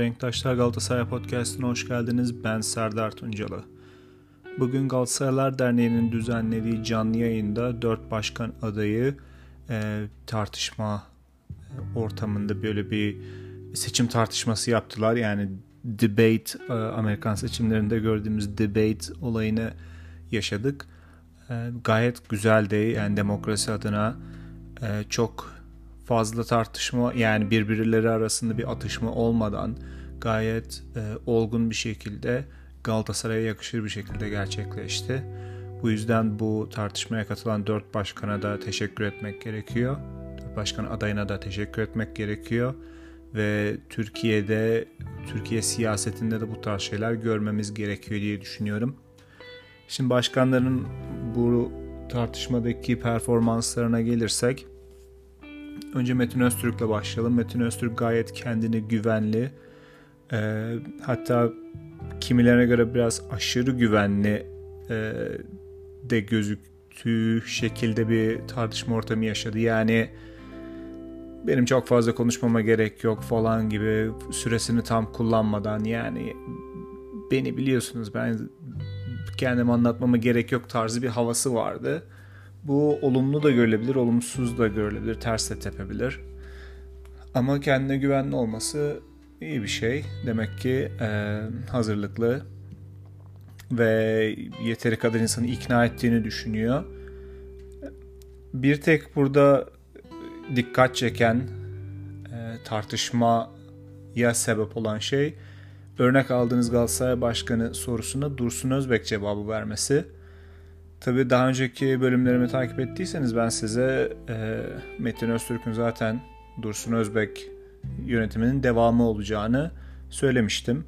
Renktaşlar Galatasaray Podcast'ına hoş geldiniz. Ben Serdar Tuncalı. Bugün Galatasaraylar Derneği'nin düzenlediği canlı yayında dört başkan adayı e, tartışma e, ortamında böyle bir seçim tartışması yaptılar. Yani debate, e, Amerikan seçimlerinde gördüğümüz debate olayını yaşadık. E, gayet güzeldi. Yani demokrasi adına e, çok fazla tartışma yani birbirleri arasında bir atışma olmadan gayet e, olgun bir şekilde Galatasaray'a yakışır bir şekilde gerçekleşti. Bu yüzden bu tartışmaya katılan dört başkana da teşekkür etmek gerekiyor. Dört başkan adayına da teşekkür etmek gerekiyor. Ve Türkiye'de, Türkiye siyasetinde de bu tarz şeyler görmemiz gerekiyor diye düşünüyorum. Şimdi başkanların bu tartışmadaki performanslarına gelirsek Önce Metin Öztürk'le başlayalım. Metin Öztürk gayet kendini güvenli. E, hatta kimilerine göre biraz aşırı güvenli e, de gözüktüğü şekilde bir tartışma ortamı yaşadı. Yani benim çok fazla konuşmama gerek yok falan gibi süresini tam kullanmadan yani beni biliyorsunuz ben kendimi anlatmama gerek yok tarzı bir havası vardı. Bu olumlu da görülebilir, olumsuz da görülebilir, ters de tepebilir. Ama kendine güvenli olması iyi bir şey. Demek ki e, hazırlıklı ve yeteri kadar insanı ikna ettiğini düşünüyor. Bir tek burada dikkat çeken e, tartışmaya sebep olan şey örnek aldığınız Galatasaray Başkanı sorusuna Dursun Özbek cevabı vermesi. Tabii daha önceki bölümlerimi takip ettiyseniz ben size e, Metin Öztürk'ün zaten Dursun Özbek yönetiminin devamı olacağını söylemiştim.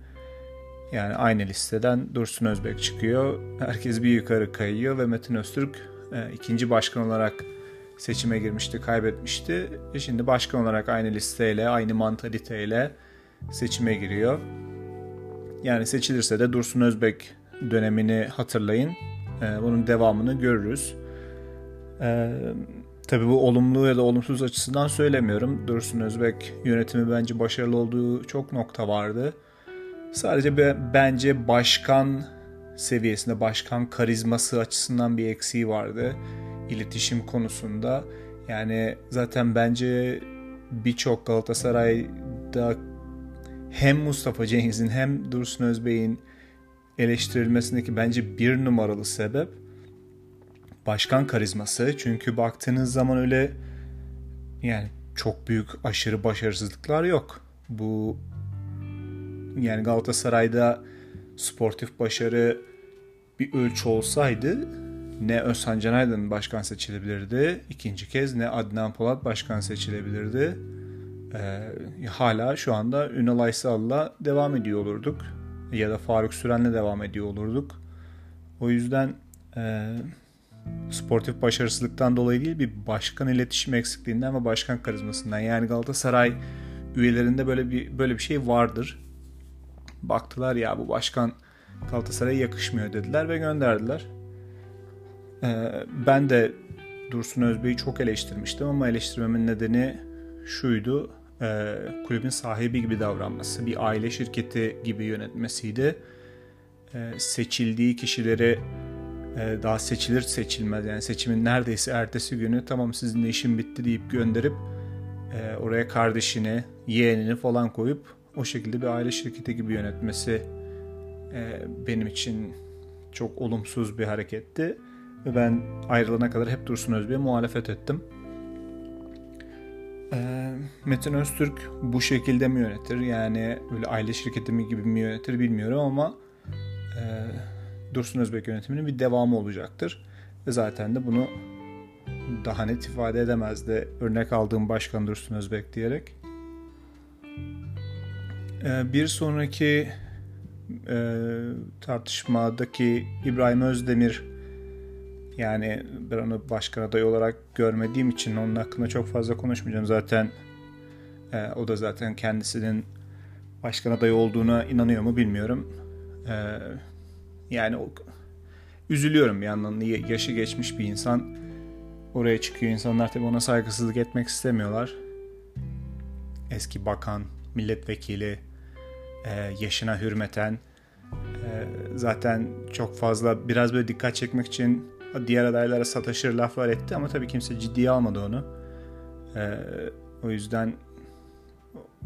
Yani aynı listeden Dursun Özbek çıkıyor. Herkes bir yukarı kayıyor ve Metin Öztürk e, ikinci başkan olarak seçime girmişti, kaybetmişti. E şimdi başkan olarak aynı listeyle, aynı mantaliteyle seçime giriyor. Yani seçilirse de Dursun Özbek dönemini hatırlayın. E, bunun devamını görürüz. E, tabii bu olumlu ya da olumsuz açısından söylemiyorum. Dursun Özbek yönetimi bence başarılı olduğu çok nokta vardı. Sadece be, bence başkan seviyesinde, başkan karizması açısından bir eksiği vardı. İletişim konusunda. Yani zaten bence birçok Galatasaray'da hem Mustafa Cengiz'in hem Dursun Özbey'in eleştirilmesindeki bence bir numaralı sebep başkan karizması. Çünkü baktığınız zaman öyle yani çok büyük aşırı başarısızlıklar yok. Bu yani Galatasaray'da sportif başarı bir ölçü olsaydı ne Özhan Can Aydın başkan seçilebilirdi. ikinci kez ne Adnan Polat başkan seçilebilirdi. Ee, hala şu anda Ünal Aysal'la devam ediyor olurduk ya da Faruk Süren'le devam ediyor olurduk. O yüzden e, sportif başarısızlıktan dolayı değil bir başkan iletişim eksikliğinden ve başkan karizmasından. Yani Galatasaray üyelerinde böyle bir böyle bir şey vardır. Baktılar ya bu başkan Galatasaray'a yakışmıyor dediler ve gönderdiler. Ee, ben de Dursun Özbey'i çok eleştirmiştim ama eleştirmemin nedeni şuydu e, kulübün sahibi gibi davranması, bir aile şirketi gibi yönetmesiydi. E, seçildiği kişileri e, daha seçilir seçilmez yani seçimin neredeyse ertesi günü tamam sizin işin bitti deyip gönderip e, oraya kardeşini, yeğenini falan koyup o şekilde bir aile şirketi gibi yönetmesi e, benim için çok olumsuz bir hareketti. Ve ben ayrılana kadar hep Dursun Özbey'e muhalefet ettim. Metin Öztürk bu şekilde mi yönetir? Yani böyle aile şirketi mi gibi mi yönetir bilmiyorum ama e, Dursun Özbek yönetiminin bir devamı olacaktır. Ve zaten de bunu daha net ifade edemezdi örnek aldığım başkan Dursun Özbek diyerek. E, bir sonraki e, tartışmadaki İbrahim Özdemir yani ben onu başkan aday olarak görmediğim için onun hakkında çok fazla konuşmayacağım. Zaten e, o da zaten kendisinin başkan adayı olduğuna inanıyor mu bilmiyorum. E, yani o, üzülüyorum bir yandan. Yaşı geçmiş bir insan oraya çıkıyor. İnsanlar tabii ona saygısızlık etmek istemiyorlar. Eski bakan, milletvekili e, yaşına hürmeten e, zaten çok fazla biraz böyle dikkat çekmek için diğer adaylara sataşır laflar etti ama tabii kimse ciddiye almadı onu. E, o yüzden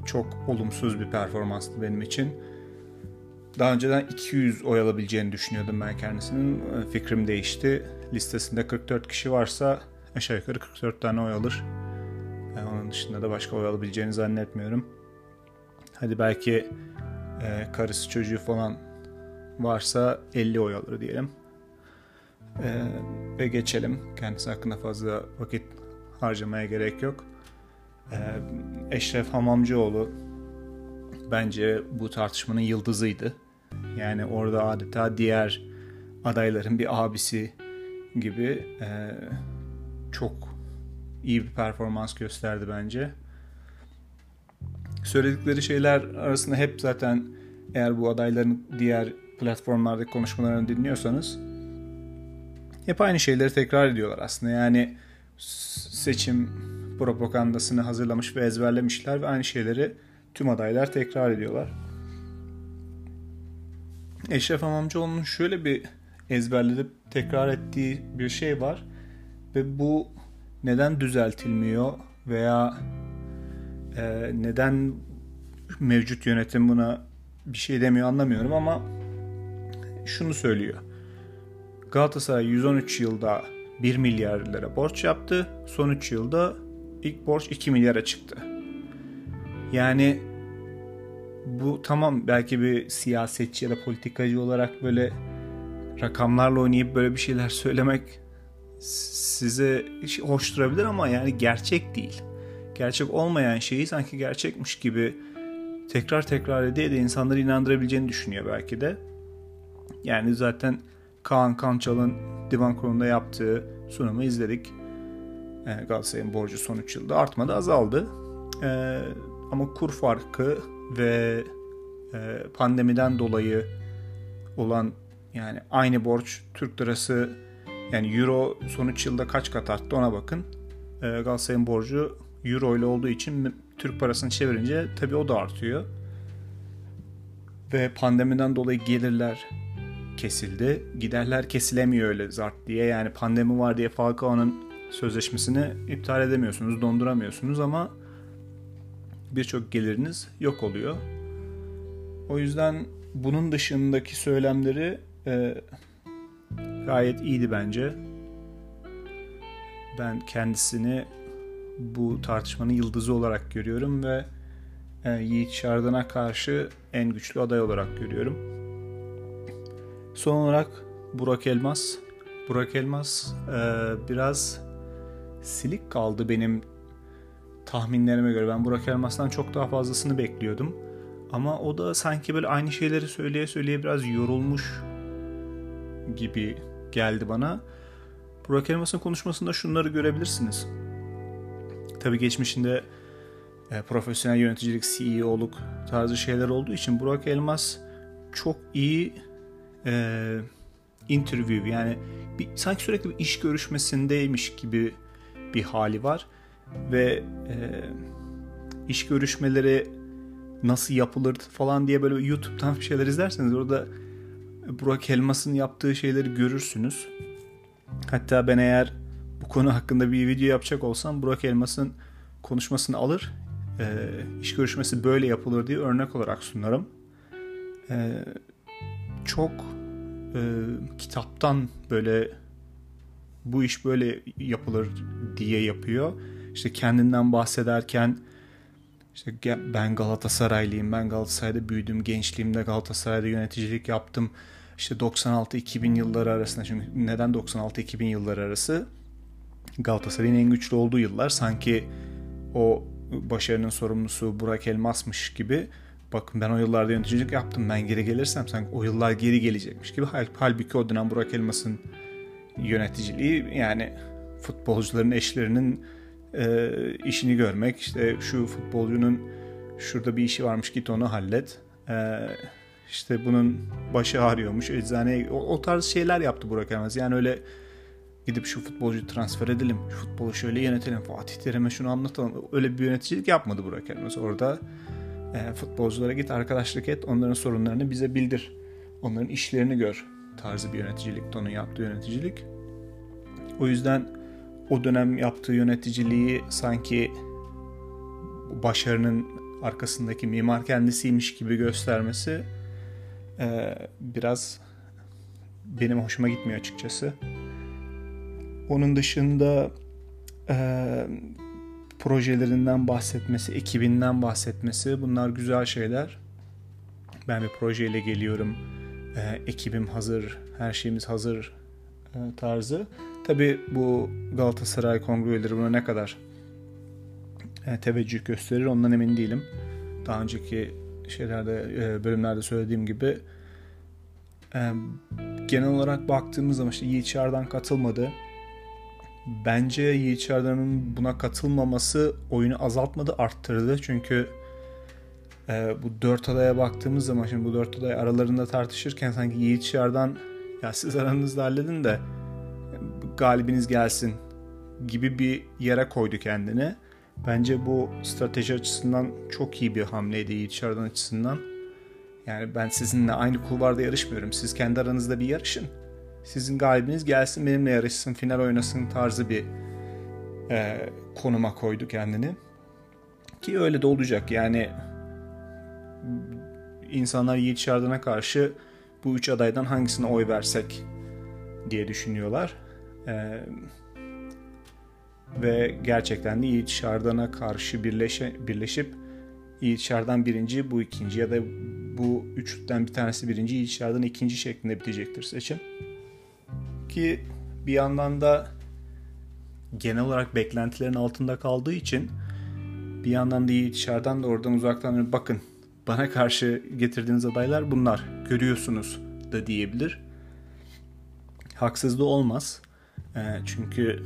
çok olumsuz bir performanstı benim için. Daha önceden 200 oy alabileceğini düşünüyordum ben kendisinin. E, fikrim değişti. Listesinde 44 kişi varsa aşağı yukarı 44 tane oy alır. Yani onun dışında da başka oy alabileceğini zannetmiyorum. Hadi belki e, karısı çocuğu falan varsa 50 oy alır diyelim. E, ve geçelim. Kendisi hakkında fazla vakit harcamaya gerek yok. E, Eşref Hamamcıoğlu bence bu tartışmanın yıldızıydı. Yani orada adeta diğer adayların bir abisi gibi e, çok iyi bir performans gösterdi bence. Söyledikleri şeyler arasında hep zaten eğer bu adayların diğer platformlardaki konuşmalarını dinliyorsanız hep aynı şeyleri tekrar ediyorlar aslında. Yani seçim propagandasını hazırlamış ve ezberlemişler ve aynı şeyleri tüm adaylar tekrar ediyorlar. Eşref Amamcıoğlu'nun şöyle bir ezberledip tekrar ettiği bir şey var ve bu neden düzeltilmiyor veya e, neden mevcut yönetim buna bir şey demiyor anlamıyorum ama şunu söylüyor. Galatasaray 113 yılda 1 milyar lira borç yaptı. Son 3 yılda ilk borç 2 milyara çıktı. Yani bu tamam belki bir siyasetçi ya da politikacı olarak böyle rakamlarla oynayıp böyle bir şeyler söylemek size hoş durabilir ama yani gerçek değil. Gerçek olmayan şeyi sanki gerçekmiş gibi tekrar tekrar ede de insanları inandırabileceğini düşünüyor belki de. Yani zaten Kaan Kançal'ın divan kurulunda yaptığı sunumu izledik. Yani Galatasaray'ın borcu son 3 yılda artmadı azaldı. Ee, ama kur farkı ve e, pandemiden dolayı olan yani aynı borç Türk lirası yani euro son 3 yılda kaç kat arttı ona bakın. E, Galatasaray'ın borcu euro ile olduğu için Türk parasını çevirince tabii o da artıyor. Ve pandemiden dolayı gelirler kesildi. Giderler kesilemiyor öyle zart diye. Yani pandemi var diye Falcao'nun sözleşmesini iptal edemiyorsunuz, donduramıyorsunuz ama birçok geliriniz yok oluyor. O yüzden bunun dışındaki söylemleri e, gayet iyiydi bence. Ben kendisini bu tartışmanın yıldızı olarak görüyorum ve e, Yiğit Şardan'a karşı en güçlü aday olarak görüyorum. Son olarak Burak Elmas. Burak Elmas e, biraz silik kaldı benim tahminlerime göre. Ben Burak Elmas'tan çok daha fazlasını bekliyordum. Ama o da sanki böyle aynı şeyleri söyleye söyleye biraz yorulmuş gibi geldi bana. Burak Elmas'ın konuşmasında şunları görebilirsiniz. Tabii geçmişinde e, profesyonel yöneticilik, CEO'luk tarzı şeyler olduğu için Burak Elmas çok iyi e, interview yani bir, sanki sürekli bir iş görüşmesindeymiş gibi bir hali var ve e, iş görüşmeleri nasıl yapılır falan diye böyle YouTube'dan bir şeyler izlerseniz orada Burak Elmas'ın yaptığı şeyleri görürsünüz. Hatta ben eğer bu konu hakkında bir video yapacak olsam Burak Elmas'ın konuşmasını alır, e, iş görüşmesi böyle yapılır diye örnek olarak sunarım. E, çok e, kitaptan böyle bu iş böyle yapılır diye yapıyor. İşte kendinden bahsederken işte ben Galatasaraylıyım, ben Galatasaray'da büyüdüm, gençliğimde Galatasaray'da yöneticilik yaptım. İşte 96-2000 yılları arasında, çünkü neden 96-2000 yılları arası? Galatasaray'ın en güçlü olduğu yıllar. Sanki o başarının sorumlusu Burak Elmas'mış gibi bakın ben o yıllarda yöneticilik yaptım. Ben geri gelirsem sanki o yıllar geri gelecekmiş gibi halbuki o dönem Burak Elmas'ın yöneticiliği yani futbolcuların eşlerinin e, işini görmek işte şu futbolcunun şurada bir işi varmış git onu hallet. E, işte bunun başı ağrıyormuş eczaneye o, o tarz şeyler yaptı Burak Elmas. Yani öyle gidip şu futbolcuyu transfer edelim şu futbolu şöyle yönetelim Fatih Terim'e şunu anlatalım. Öyle bir yöneticilik yapmadı Burak Elmas. Orada E, futbolculara git arkadaşlık et onların sorunlarını bize bildir. Onların işlerini gör tarzı bir yöneticilik tonu yaptığı yöneticilik. O yüzden o dönem yaptığı yöneticiliği sanki başarının arkasındaki mimar kendisiymiş gibi göstermesi e, biraz benim hoşuma gitmiyor açıkçası. Onun dışında e, projelerinden bahsetmesi, ekibinden bahsetmesi bunlar güzel şeyler. Ben bir projeyle geliyorum, e, ekibim hazır, her şeyimiz hazır e, tarzı. Tabi bu Galatasaray kongreleri buna ne kadar e, teveccüh gösterir ondan emin değilim. Daha önceki şeylerde e, bölümlerde söylediğim gibi e, genel olarak baktığımız zaman işte Yiğit Çağrı'dan katılmadı. Bence Yiğit Çağrı'nın buna katılmaması oyunu azaltmadı, arttırdı. Çünkü e, bu dört adaya baktığımız zaman şimdi bu dört aday aralarında tartışırken sanki Yiğit Çağrı'dan ya siz aranızda halledin de galibiniz gelsin gibi bir yere koydu kendini. Bence bu strateji açısından çok iyi bir hamleydi Yiğit Çağrı'dan açısından. Yani ben sizinle aynı kulvarda yarışmıyorum. Siz kendi aranızda bir yarışın. Sizin galibiniz gelsin benimle yarışsın, final oynasın tarzı bir e, konuma koydu kendini. Ki öyle de olacak. Yani insanlar Yiğit Şardan'a karşı bu üç adaydan hangisine oy versek diye düşünüyorlar. Ee, ve gerçekten de Yiğit Şardan'a karşı birleşe, birleşip Yiğit Şardan birinci, bu ikinci ya da bu üçten bir tanesi birinci, Yiğit Şardan ikinci şeklinde bitecektir seçim. Ki bir yandan da genel olarak beklentilerin altında kaldığı için bir yandan da Yiğit Şardan da oradan uzaktan bakın bana karşı getirdiğiniz adaylar bunlar görüyorsunuz da diyebilir. Haksız olmaz. E, çünkü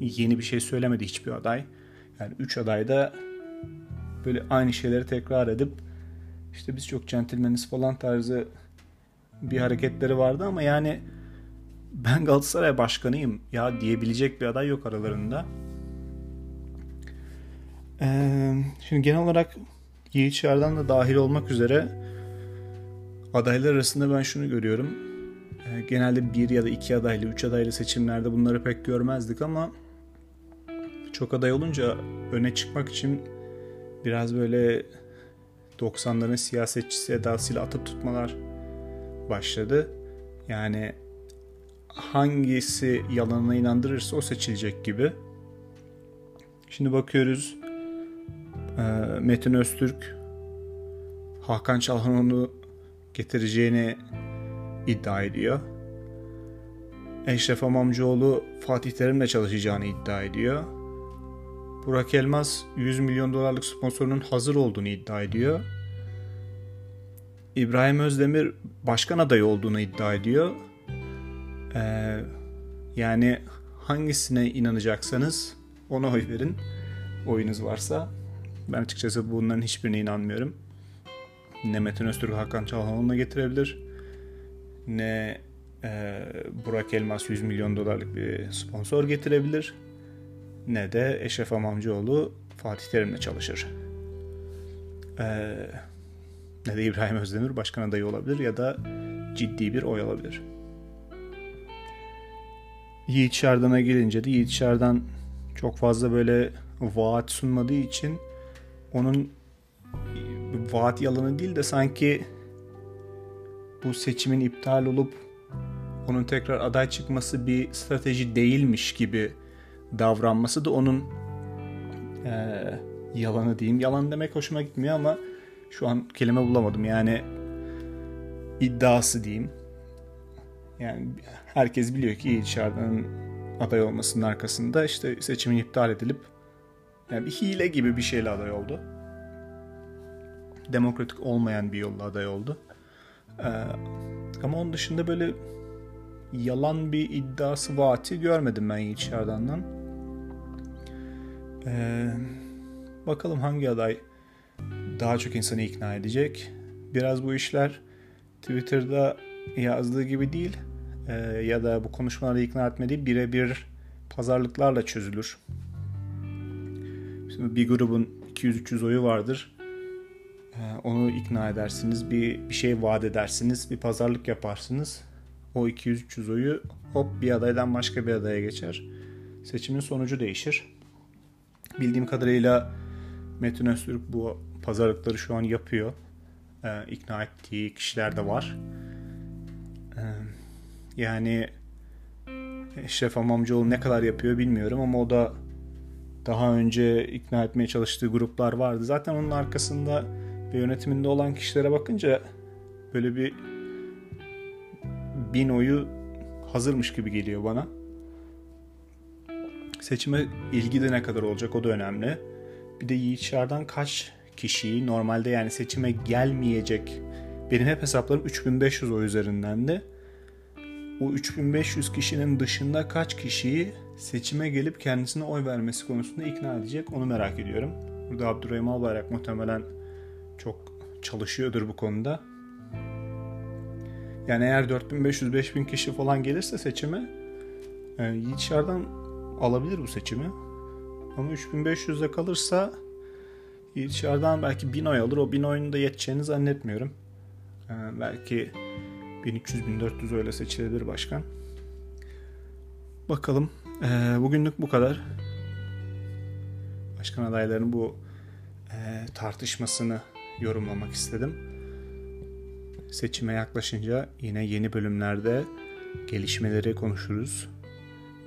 yeni bir şey söylemedi hiçbir aday. Yani üç aday da böyle aynı şeyleri tekrar edip işte biz çok centilmeniz falan tarzı bir hareketleri vardı ama yani ben Galatasaray başkanıyım ya diyebilecek bir aday yok aralarında. Ee, şimdi genel olarak Yiğit da dahil olmak üzere adaylar arasında ben şunu görüyorum. Ee, genelde bir ya da iki adaylı, üç adaylı seçimlerde bunları pek görmezdik ama çok aday olunca öne çıkmak için biraz böyle 90'ların siyasetçisi edasıyla atıp tutmalar başladı. Yani hangisi yalanına inandırırsa o seçilecek gibi. Şimdi bakıyoruz ee, Metin Öztürk Hakan Çalhanoğlu getireceğini iddia ediyor. Eşref Amamcıoğlu Fatih Terim'le çalışacağını iddia ediyor. Burak Elmas 100 milyon dolarlık sponsorunun hazır olduğunu iddia ediyor. İbrahim Özdemir başkan adayı olduğunu iddia ediyor. Ee, yani hangisine inanacaksanız ona oy verin. Oyunuz varsa. Ben açıkçası bunların hiçbirine inanmıyorum. Ne Metin Öztürk Hakan Çalhanoğlu'na getirebilir. Ne e, Burak Elmas 100 milyon dolarlık bir sponsor getirebilir. Ne de Eşref Amamcıoğlu Fatih Terim'le çalışır. E, ne de İbrahim Özdemir başkan adayı olabilir ya da ciddi bir oy alabilir. Yiğit Şardan'a gelince de Yiğit Şardan çok fazla böyle vaat sunmadığı için onun vaat yalanı değil de sanki bu seçimin iptal olup onun tekrar aday çıkması bir strateji değilmiş gibi davranması da onun e, yalanı diyeyim. Yalan demek hoşuma gitmiyor ama şu an kelime bulamadım. Yani iddiası diyeyim. Yani herkes biliyor ki dışarıdan aday olmasının arkasında işte seçimin iptal edilip yani bir hile gibi bir şeyle aday oldu. Demokratik olmayan bir yolla aday oldu. Ee, ama onun dışında böyle yalan bir iddiası vaati görmedim ben Yiğit Şardan'dan. Ee, bakalım hangi aday daha çok insanı ikna edecek. Biraz bu işler Twitter'da yazdığı gibi değil e, ya da bu konuşmaları ikna etmediği birebir pazarlıklarla çözülür. Şimdi bir grubun 200-300 oyu vardır. onu ikna edersiniz, bir, bir şey vaat edersiniz, bir pazarlık yaparsınız. O 200-300 oyu hop bir adaydan başka bir adaya geçer. Seçimin sonucu değişir. Bildiğim kadarıyla Metin Öztürk bu pazarlıkları şu an yapıyor. Ee, ikna ettiği kişiler de var. Yani Eşref Amamcıoğlu ne kadar yapıyor bilmiyorum ama o da daha önce ikna etmeye çalıştığı gruplar vardı. Zaten onun arkasında ve yönetiminde olan kişilere bakınca böyle bir bin oyu hazırmış gibi geliyor bana. Seçime ilgi de ne kadar olacak o da önemli. Bir de Yiğitşar'dan kaç kişiyi normalde yani seçime gelmeyecek benim hep hesaplarım 3500 o üzerinden de o 3500 kişinin dışında kaç kişiyi seçime gelip kendisine oy vermesi konusunda ikna edecek onu merak ediyorum. Burada Abdurrahim Albayrak muhtemelen çok çalışıyordur bu konuda. Yani eğer 4500-5000 kişi falan gelirse seçime e, Yiğitşar'dan alabilir bu seçimi. Ama 3500'de kalırsa Yiğitşar'dan belki 1000 oy alır. O 1000 oyunun da yeteceğini zannetmiyorum. E, belki 1300-1400 öyle seçilebilir başkan. Bakalım. E, bugünlük bu kadar. Başkan adaylarının bu e, tartışmasını yorumlamak istedim. Seçime yaklaşınca yine yeni bölümlerde gelişmeleri konuşuruz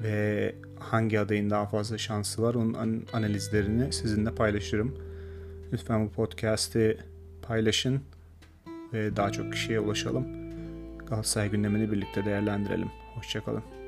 ve hangi adayın daha fazla şansı var onun analizlerini sizinle paylaşırım. Lütfen bu podcast'i paylaşın ve daha çok kişiye ulaşalım. Galatasaray gündemini birlikte değerlendirelim. Hoşçakalın.